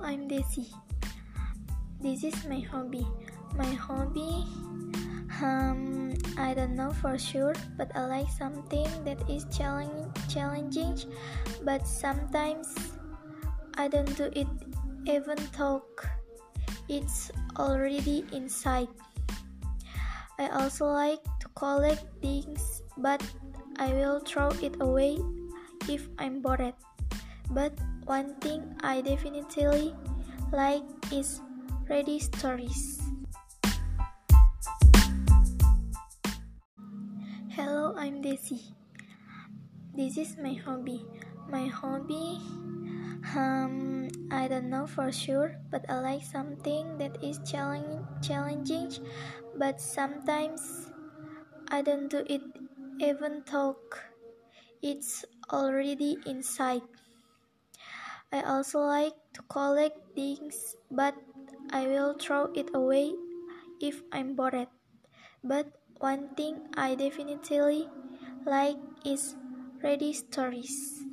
I'm Desi. This is my hobby. My hobby, um, I don't know for sure, but I like something that is challenging, but sometimes I don't do it even talk. it's already inside. I also like to collect things, but I will throw it away if I'm bored. But one thing I definitely like is reading stories. Hello, I'm Desi. This is my hobby. My hobby, um, I don't know for sure, but I like something that is challenging, but sometimes I don't do it even though it's already inside. I also like to collect things, but I will throw it away if I'm bored. But one thing I definitely like is reading stories.